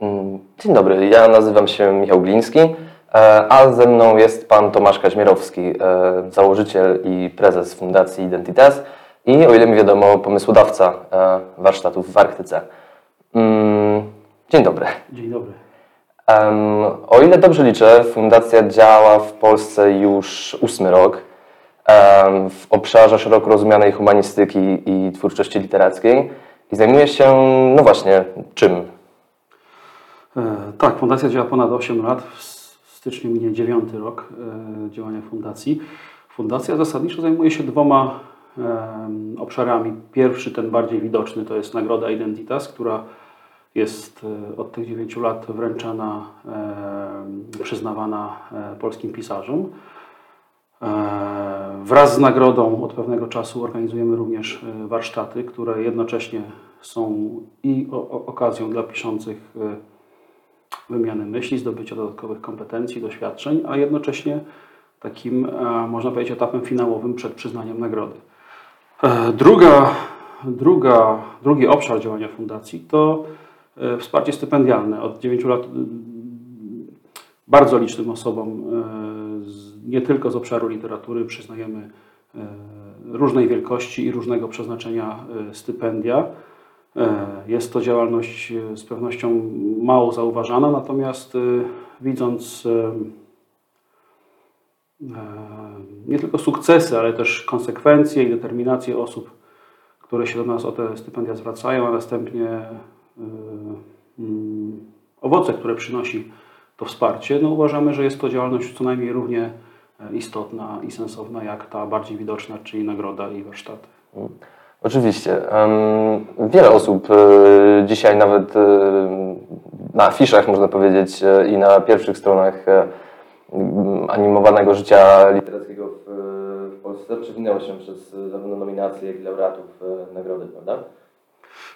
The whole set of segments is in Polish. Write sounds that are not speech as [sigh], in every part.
Mm, Dzień dobry, ja nazywam się Michał Gliński, e, a ze mną jest pan Tomasz Kaźmierowski, e, założyciel i prezes Fundacji Identitas i, o ile mi wiadomo, pomysłodawca e, warsztatów w Arktyce. Mm, Dzień dobry. Dzień dobry. O ile dobrze liczę, fundacja działa w Polsce już ósmy rok w obszarze szeroko rozumianej humanistyki i twórczości literackiej i zajmuje się, no właśnie, czym? E, tak, fundacja działa ponad 8 lat. W styczniu minie 9 rok e, działania fundacji. Fundacja zasadniczo zajmuje się dwoma obszarami. Pierwszy, ten bardziej widoczny, to jest Nagroda Identitas, która jest e, od tych 9 lat wręczana, przyznawana polskim pisarzom. Wraz z nagrodą od pewnego czasu organizujemy również warsztaty, które jednocześnie są i okazją dla piszących wymiany myśli, zdobycia dodatkowych kompetencji, doświadczeń, a jednocześnie takim, e, można powiedzieć, etapem finałowym przed przyznaniem nagrody. E, Druga, druga, drugi obszar działania fundacji to e, wsparcie stypendialne. Od 9 lat mm, bardzo licznym osobom, nie tylko z obszaru literatury, przyznajemy różnej wielkości i różnego przeznaczenia stypendia. E, Jest to działalność e, z pewnością mało zauważana, natomiast e, widząc nie tylko sukcesy, ale też konsekwencje i determinację osób, które się do nas o te stypendia zwracają, a następnie mm, owoce, które przynosi to wsparcie, no uważamy, że jest to działalność co najmniej równie istotna i sensowna jak ta bardziej widoczna, czyli nagroda i warsztaty. Oczywiście. Wiele osób e, dzisiaj nawet e, na afiszach, można powiedzieć, e, i na pierwszych stronach animowanego życia literackiego w, Polsce przewinęło się przez zarówno nominacje, jak i laureatów nagrody, prawda?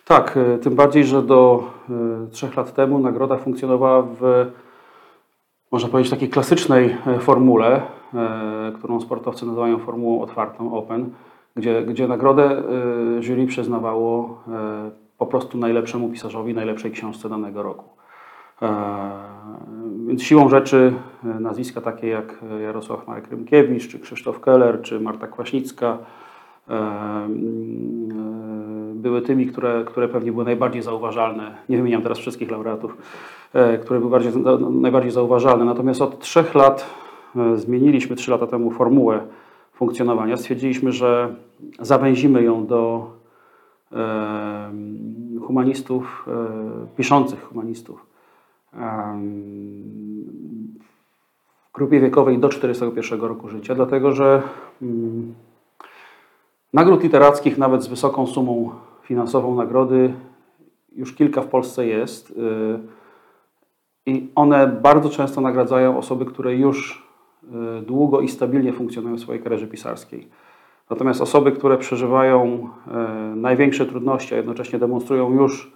Tak, tym bardziej, że do trzech lat temu nagroda funkcjonowała w, można powiedzieć, takiej klasycznej formule, którą sportowcy nazywają formułą otwartą, open, gdzie, gdzie nagrodę e, jury przyznawało e, po prostu najlepszemu pisarzowi, najlepszej książce danego roku. E, Więc siłą rzeczy e, nazwiska takie jak Jarosław Marek Rymkiewicz, czy Krzysztof Keller, czy Marta Kwaśnicka e, mm, e, były tymi, które, które pewnie były najbardziej zauważalne. Nie wymieniam teraz wszystkich laureatów, które były bardziej, najbardziej zauważalne. Natomiast od trzech lat zmieniliśmy trzy lata temu formułę funkcjonowania. Stwierdziliśmy, że zawęzimy ją do humanistów, e, piszących humanistów. W grupie wiekowej do 41 roku życia, dlatego że mm, nagród literackich, nawet z wysoką sumą finansową nagrody, już kilka w Polsce jest. y, I one bardzo często nagradzają osoby, które już długo i stabilnie funkcjonują w swojej karierze pisarskiej. Natomiast osoby, które przeżywają e, największe trudności, a jednocześnie demonstrują już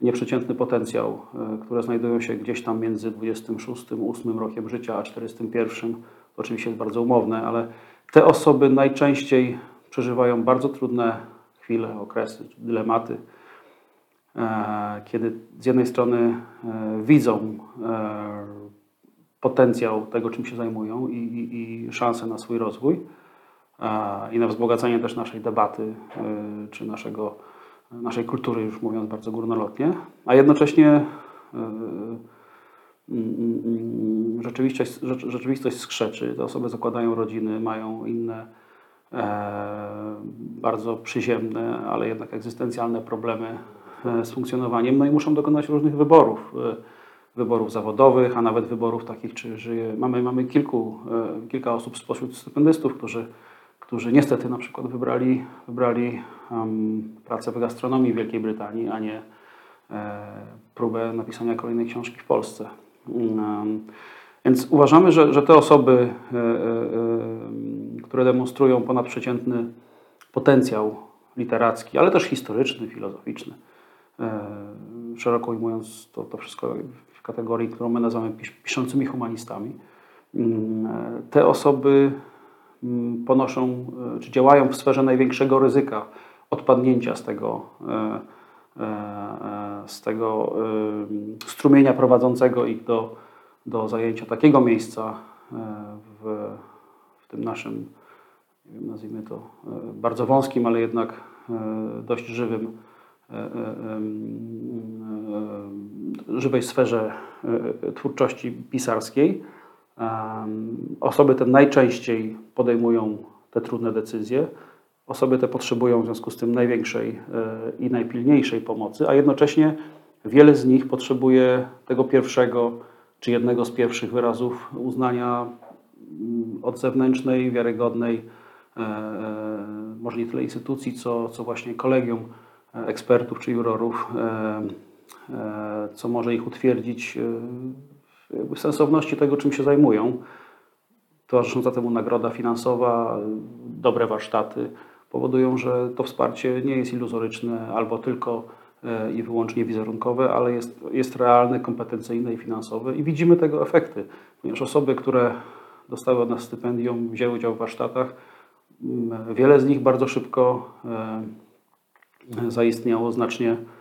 nieprzeciętny potencjał, e, które znajdują się gdzieś tam między 26, 8 rokiem życia a 41, to oczywiście jest bardzo umowne, ale te osoby najczęściej przeżywają bardzo trudne chwile, okresy, dylematy, kiedy z jednej strony widzą potencjał tego, czym się zajmują i, i, i szansę na swój rozwój e, i na wzbogacenie też naszej debaty e, czy naszego, naszej kultury, już mówiąc bardzo górnolotnie, a jednocześnie e, mm, mm, rzeczywistość, rzecz- rzeczywistość skrzeczy. Te osoby zakładają rodziny, mają inne bardzo przyziemne, ale jednak egzystencjalne problemy z funkcjonowaniem, no i muszą dokonać różnych wyborów. Wyborów zawodowych, a nawet wyborów takich, czy żyje. Mamy, mamy kilku, e, kilka osób spośród stypendystów, którzy, którzy niestety na przykład wybrali, wybrali em, pracę w gastronomii w Wielkiej Brytanii, a nie e, próbę napisania kolejnej książki w Polsce. Em, Więc uważamy, że, że te osoby, e, e, e, które demonstrują ponadprzeciętny potencjał literacki, ale też historyczny, filozoficzny, e, szeroko ujmując to, to wszystko kategorii, którą my nazywamy pis- piszącymi humanistami, mm, e, te osoby mm, ponoszą, e, czy działają w sferze największego ryzyka odpadnięcia z tego, e, z tego strumienia prowadzącego ich do, do zajęcia takiego miejsca w, w tym naszym, nazwijmy to, bardzo wąskim, ale jednak dość żywym, żywej sferze e, twórczości pisarskiej. Osoby te najczęściej podejmują te trudne decyzje. Osoby te potrzebują w związku z tym największej e, i najpilniejszej pomocy, a jednocześnie wiele z nich potrzebuje tego pierwszego czy jednego z pierwszych wyrazów uznania mm, od zewnętrznej, wiarygodnej, e, może nie tyle instytucji, co, co właśnie kolegium ekspertów czy jurorów, co może ich utwierdzić e, w sensowności tego, czym się zajmują. Towarzysząca temu nagroda finansowa, dobre warsztaty powodują, że to wsparcie nie jest iluzoryczne albo tylko e, i wyłącznie wizerunkowe, ale jest, jest realne, kompetencyjne i finansowe i widzimy tego efekty, ponieważ osoby, które dostały od nas stypendium, wzięły udział w warsztatach, mm, wiele z nich bardzo szybko e, zaistniało znacznie, e,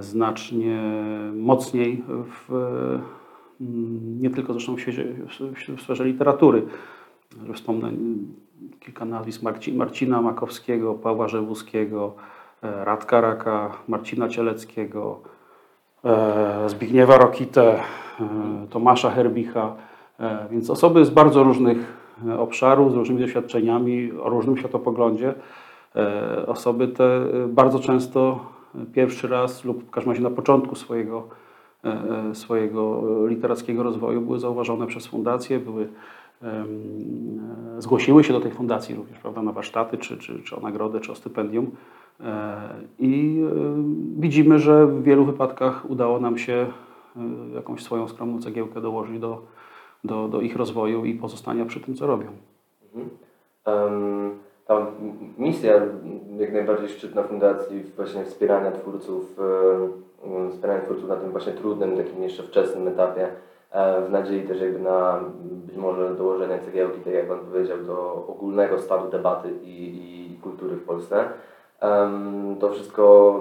znacznie mocniej w, mm, nie tylko zresztą w, świecie, w, sferze literatury. Wspomnę mm, kilka nazwisk Marci, Marcina Makowskiego, Pawła Żewuskiego, e, Radka Raka, Marcina Cieleckiego, e, Zbigniewa Rokitę, e, Tomasza Herbicha, e, więc osoby z bardzo różnych e, obszarów, z różnymi doświadczeniami, o różnym światopoglądzie. E, Osoby te e, bardzo często e, pierwszy raz lub w każdym razie na początku swojego, e, e, swojego literackiego rozwoju były zauważone przez fundację, były, e, zgłosiły się do tej fundacji również prawda, na warsztaty, czy, czy, czy o nagrodę, czy o stypendium. I widzimy, że w wielu wypadkach udało nam się jakąś swoją skromną cegiełkę dołożyć do, do, do ich rozwoju i pozostania przy tym, co robią. Em, Ta misja jak najbardziej szczytna fundacji właśnie wspierania twórców, wspierania twórców na tym właśnie trudnym, takim jeszcze wczesnym etapie, e, w nadziei też jakby na być może dołożenie cegiełki, tak jak Pan powiedział, do ogólnego stanu debaty i, i kultury w Polsce. To wszystko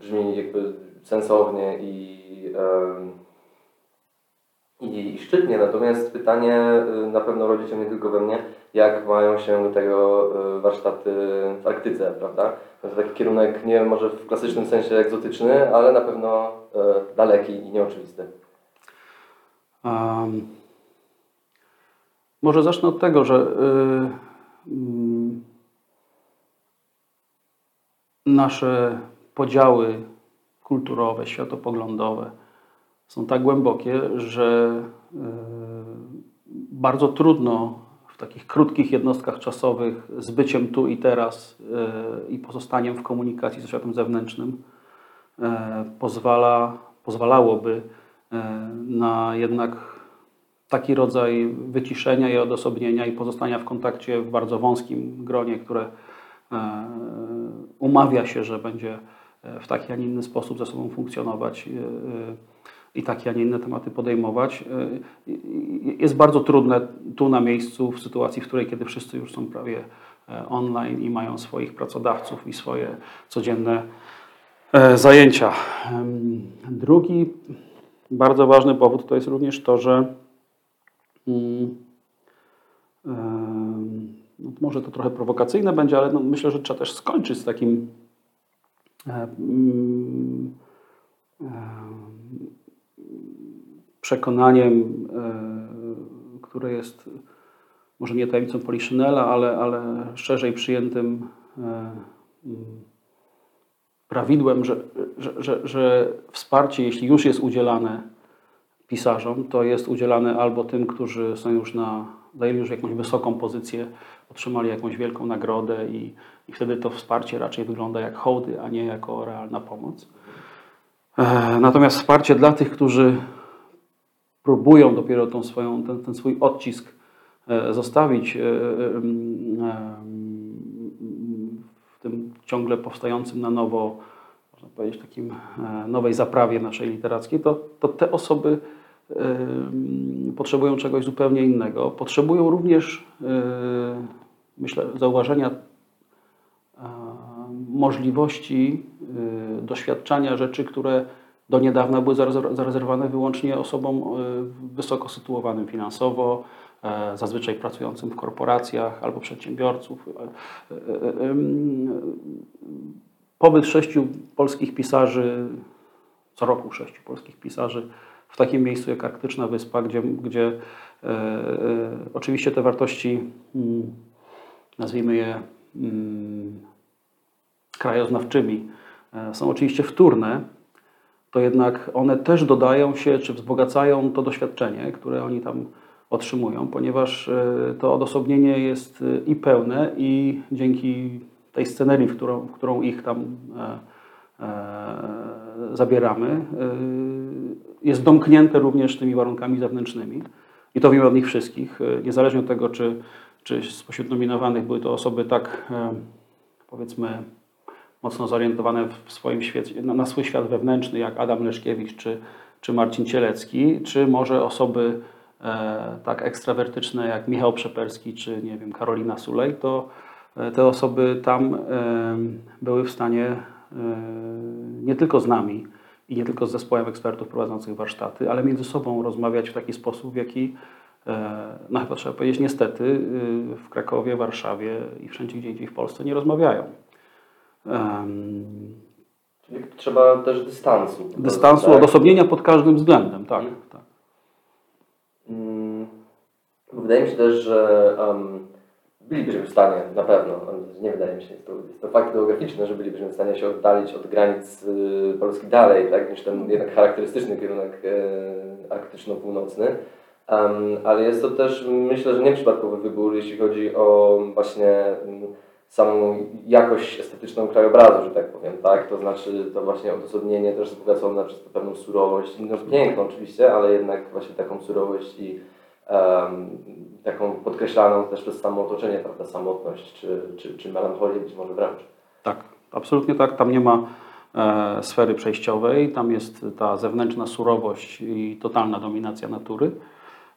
brzmi jakby sensownie i i, i szczytnie, natomiast pytanie y, na pewno rodzi się nie tylko we mnie, jak mają się do tego y, warsztaty w Arktyce, prawda? To taki kierunek nie może w klasycznym sensie egzotyczny, ale na pewno y, daleki i nieoczywisty. Um, może zacznę od tego, że y, mm, nasze podziały kulturowe, światopoglądowe są tak głębokie, że y, bardzo trudno takich krótkich jednostkach czasowych z byciem tu i teraz y, i pozostaniem w komunikacji ze światem zewnętrznym e, pozwala, pozwalałoby e, na jednak taki rodzaj wyciszenia i odosobnienia i pozostania w kontakcie w bardzo wąskim gronie, które e, umawia się, że będzie e, w taki, a nie inny sposób ze sobą funkcjonować e, e, i takie, a nie inne tematy podejmować. E, Jest bardzo trudne tu na miejscu, w sytuacji, w której kiedy wszyscy już są prawie e, online i mają swoich pracodawców i swoje codzienne e, zajęcia. Drugi bardzo ważny powód to jest również to, że mm, no, może to trochę prowokacyjne będzie, ale no, myślę, że trzeba też skończyć z takim mm, przekonaniem, e, które jest może nie tajemnicą Poliszynela, ale, ale szerzej przyjętym e, mm, prawidłem, że, że, że, że wsparcie, jeśli już jest udzielane pisarzom, to jest udzielane albo tym, którzy są już na, zajęli już jakąś wysoką pozycję, otrzymali jakąś wielką nagrodę i, i wtedy to wsparcie raczej wygląda jak hołdy, a nie jako realna pomoc. E, Natomiast wsparcie dla tych, którzy próbują dopiero tą swoją, ten, ten swój odcisk e, zostawić e, e, w tym ciągle powstającym na nowo, można powiedzieć, takim nowej zaprawie naszej literackiej, to, to te osoby potrzebują czegoś zupełnie innego. Potrzebują również, myślę, zauważenia możliwości doświadczania rzeczy, które do niedawna były zarezerw- zarezerwowane wyłącznie osobom y, wysoko sytuowanym finansowo, e, zazwyczaj pracującym w korporacjach albo przedsiębiorców. E, e, e, Pobyt sześciu polskich pisarzy, co roku sześciu polskich pisarzy w takim miejscu jak Arktyczna Wyspa, gdzie, gdzie e, e, oczywiście te wartości, mm, nazwijmy je mm, krajoznawczymi, e, są oczywiście wtórne, to jednak one też dodają się, czy wzbogacają to doświadczenie, które oni tam otrzymują, ponieważ e, to odosobnienie jest e, i pełne, i dzięki tej scenerii, w którą, w którą ich tam e, e, zabieramy, e, jest domknięte również tymi warunkami zewnętrznymi. I to wiemy od nich wszystkich, e, niezależnie od tego, czy, czy spośród nominowanych były to osoby tak, powiedzmy, mocno zorientowane w swoim świecie, na, na swój świat wewnętrzny, jak Adam Leszkiewicz czy, czy Marcin Cielecki, czy może osoby e, tak ekstrawertyczne jak Michał Przeperski czy nie wiem, Karolina Sulej, to e, te osoby tam e, były w stanie e, nie tylko z nami i nie tylko z zespołem ekspertów prowadzących warsztaty, ale między sobą rozmawiać w taki sposób, w jaki, e, no chyba trzeba powiedzieć niestety, y, w Krakowie, Warszawie i wszędzie gdzie indziej w Polsce nie rozmawiają. Em, Czyli trzeba też dystansu. dystansu, Tak? odosobnienia pod każdym względem, tak. Mhm. tak. Mm, Wydaje mi się też, że um, bylibyśmy w stanie, na pewno, um, nie wydaje mi się, jest to, jest to fakt geograficzny, że bylibyśmy w stanie się oddalić od granic y, Polski dalej, tak, niż ten jednak charakterystyczny kierunek y, arktyczno-północny. Um, ale jest to też, myślę, że nieprzypadkowy wybór, jeśli chodzi o właśnie mm, samą jakość estetyczną krajobrazu, że tak powiem, tak? To znaczy to właśnie odosobnienie też wzbogacone przez pewną surowość, no piękną oczywiście, ale jednak właśnie taką surowość i em, taką podkreślaną też przez samo otoczenie, prawda, samotność czy, czy, czy melancholię być może wręcz. Tak, absolutnie tak. Tam nie ma e, sfery przejściowej, tam jest ta zewnętrzna surowość i totalna dominacja natury.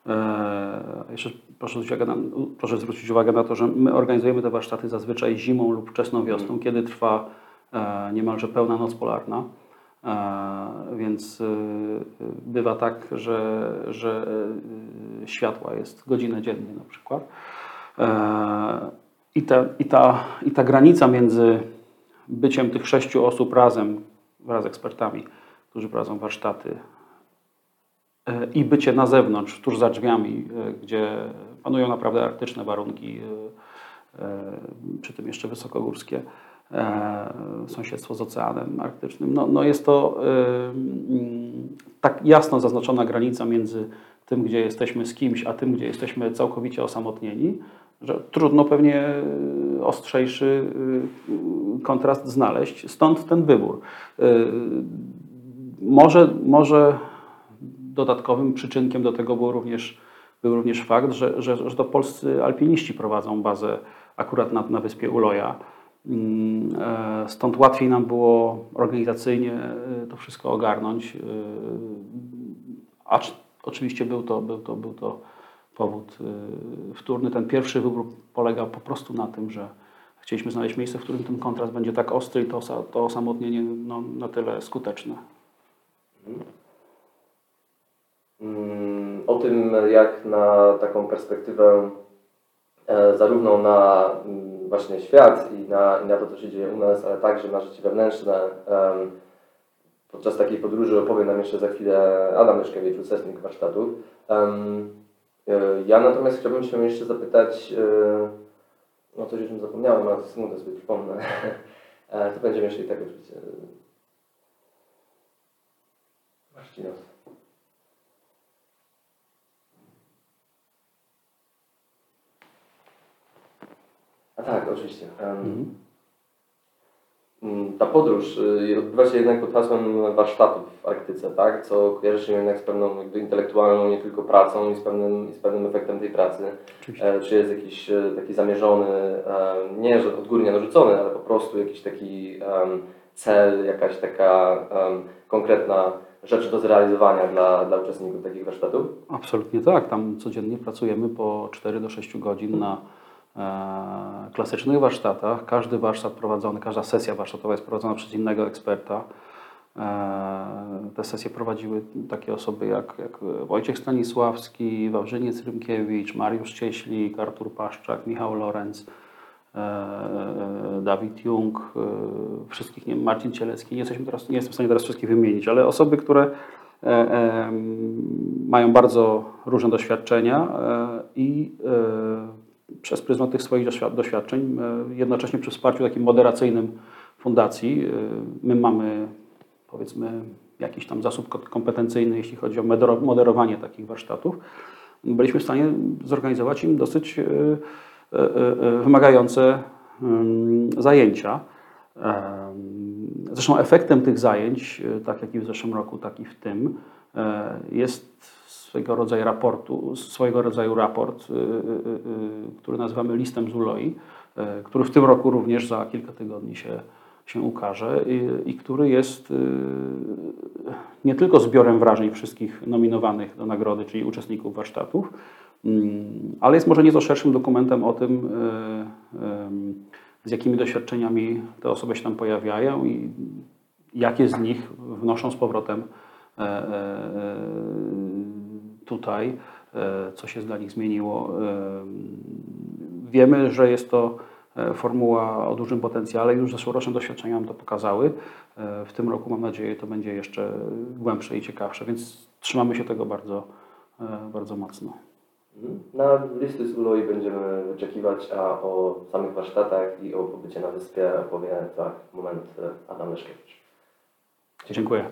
E, jeszcze proszę zwrócić, uwagę na, proszę zwrócić uwagę na to, że my organizujemy te warsztaty zazwyczaj zimą lub wczesną wiosną, kiedy trwa e, niemalże pełna noc polarna. E, więc bywa tak, że, że światła jest godzinę dziennie na przykład. I ta, i, ta, I ta granica między byciem tych sześciu osób razem, wraz z ekspertami, którzy prowadzą warsztaty, i bycie na zewnątrz, tuż za drzwiami, e, gdzie panują naprawdę arktyczne warunki, e, e, przy tym jeszcze wysokogórskie, e, sąsiedztwo z oceanem arktycznym. No, no jest to e, mm, tak jasno zaznaczona granica między tym, gdzie jesteśmy z kimś, a tym, gdzie jesteśmy całkowicie osamotnieni, że trudno pewnie ostrzejszy kontrast znaleźć. Stąd ten wybór. Może, może dodatkowym przyczynkiem do tego był również, był również fakt, że, że, że to polscy alpiniści prowadzą bazę akurat na, na wyspie Uloja. Mm, e, Stąd łatwiej nam było organizacyjnie e, to wszystko ogarnąć. E, Acz oczywiście był to, był to, był to powód wtórny. Ten pierwszy wybór polegał po prostu na tym, że chcieliśmy znaleźć miejsce, w którym ten kontrast będzie tak ostry i to, to osamotnienie no, na tyle skuteczne. Mm, O tym, jak na taką perspektywę e, zarówno na mm, właśnie świat i na, i na to, co się dzieje u nas, ale także na życie wewnętrzne. Podczas takiej podróży opowie nam jeszcze za chwilę Adam Leszkiewicz, uczestnik warsztatów. E, Ja natomiast chciałbym się jeszcze zapytać e, o coś, o czym zapomniałem, ale sekundę sobie przypomnę. [laughs] To będziemy jeszcze i tak oczywiście. Marcinos. A tak, oczywiście. Em, mm, Ta podróż y, odbywa się jednak pod hasłem warsztatów w Arktyce, tak? co kojarzy się jednak z pewną jakby intelektualną nie tylko pracą i z pewnym, i z pewnym efektem tej pracy. E, Czy jest jakiś e, taki zamierzony, e, nie że odgórnie narzucony, ale po prostu jakiś taki em, cel, jakaś taka em, konkretna rzecz do zrealizowania dla, dla uczestników takich warsztatów? Absolutnie tak. Tam codziennie pracujemy po 4 do 6 godzin na klasycznych warsztatach. Każdy warsztat prowadzony, każda sesja warsztatowa jest prowadzona przez innego eksperta. E, Te sesje prowadziły takie osoby jak, jak Wojciech Stanisławski, Wawrzyniec Rymkiewicz, Mariusz Cieślik, Artur Paszczak, Michał Lorenz, e, Dawid Jung, e, wszystkich, nie Marcin Cielecki. Nie, jesteśmy teraz, nie jestem w stanie teraz wszystkich wymienić, ale osoby, które e, e, mają bardzo różne doświadczenia e, i e, przez pryzmat tych swoich doświad- doświadczeń, e, jednocześnie przy wsparciu takim moderacyjnym fundacji, e, my mamy powiedzmy jakiś tam zasób ko- kompetencyjny, jeśli chodzi o modero- moderowanie takich warsztatów, byliśmy w stanie zorganizować im dosyć e, wymagające mm, zajęcia. Zresztą efektem tych zajęć, tak jak i w zeszłym roku, tak i w tym, jest swego rodzaju raportu, swojego rodzaju raport, e, e, e, który nazywamy listem Zuloi, e, który w tym roku również za kilka tygodni się, się ukaże i, i który jest e, nie tylko zbiorem wrażeń wszystkich nominowanych do nagrody, czyli uczestników warsztatów, mm, ale jest może nieco szerszym dokumentem o tym, e, z jakimi doświadczeniami te osoby się tam pojawiają i jakie z nich wnoszą z powrotem e, e, tutaj, e, co się dla nich zmieniło. E, Wiemy, że jest to e, formuła o dużym potencjale. Już zeszłoroczne doświadczenia nam to pokazały. W tym roku mam nadzieję, to będzie jeszcze głębsze i ciekawsze, więc trzymamy się tego bardzo, bardzo mocno. Na listy z Uloi będziemy wyczekiwać, a o samych warsztatach i o pobycie na wyspie opowie za moment Adam Leszkiewicz. Dziękuję.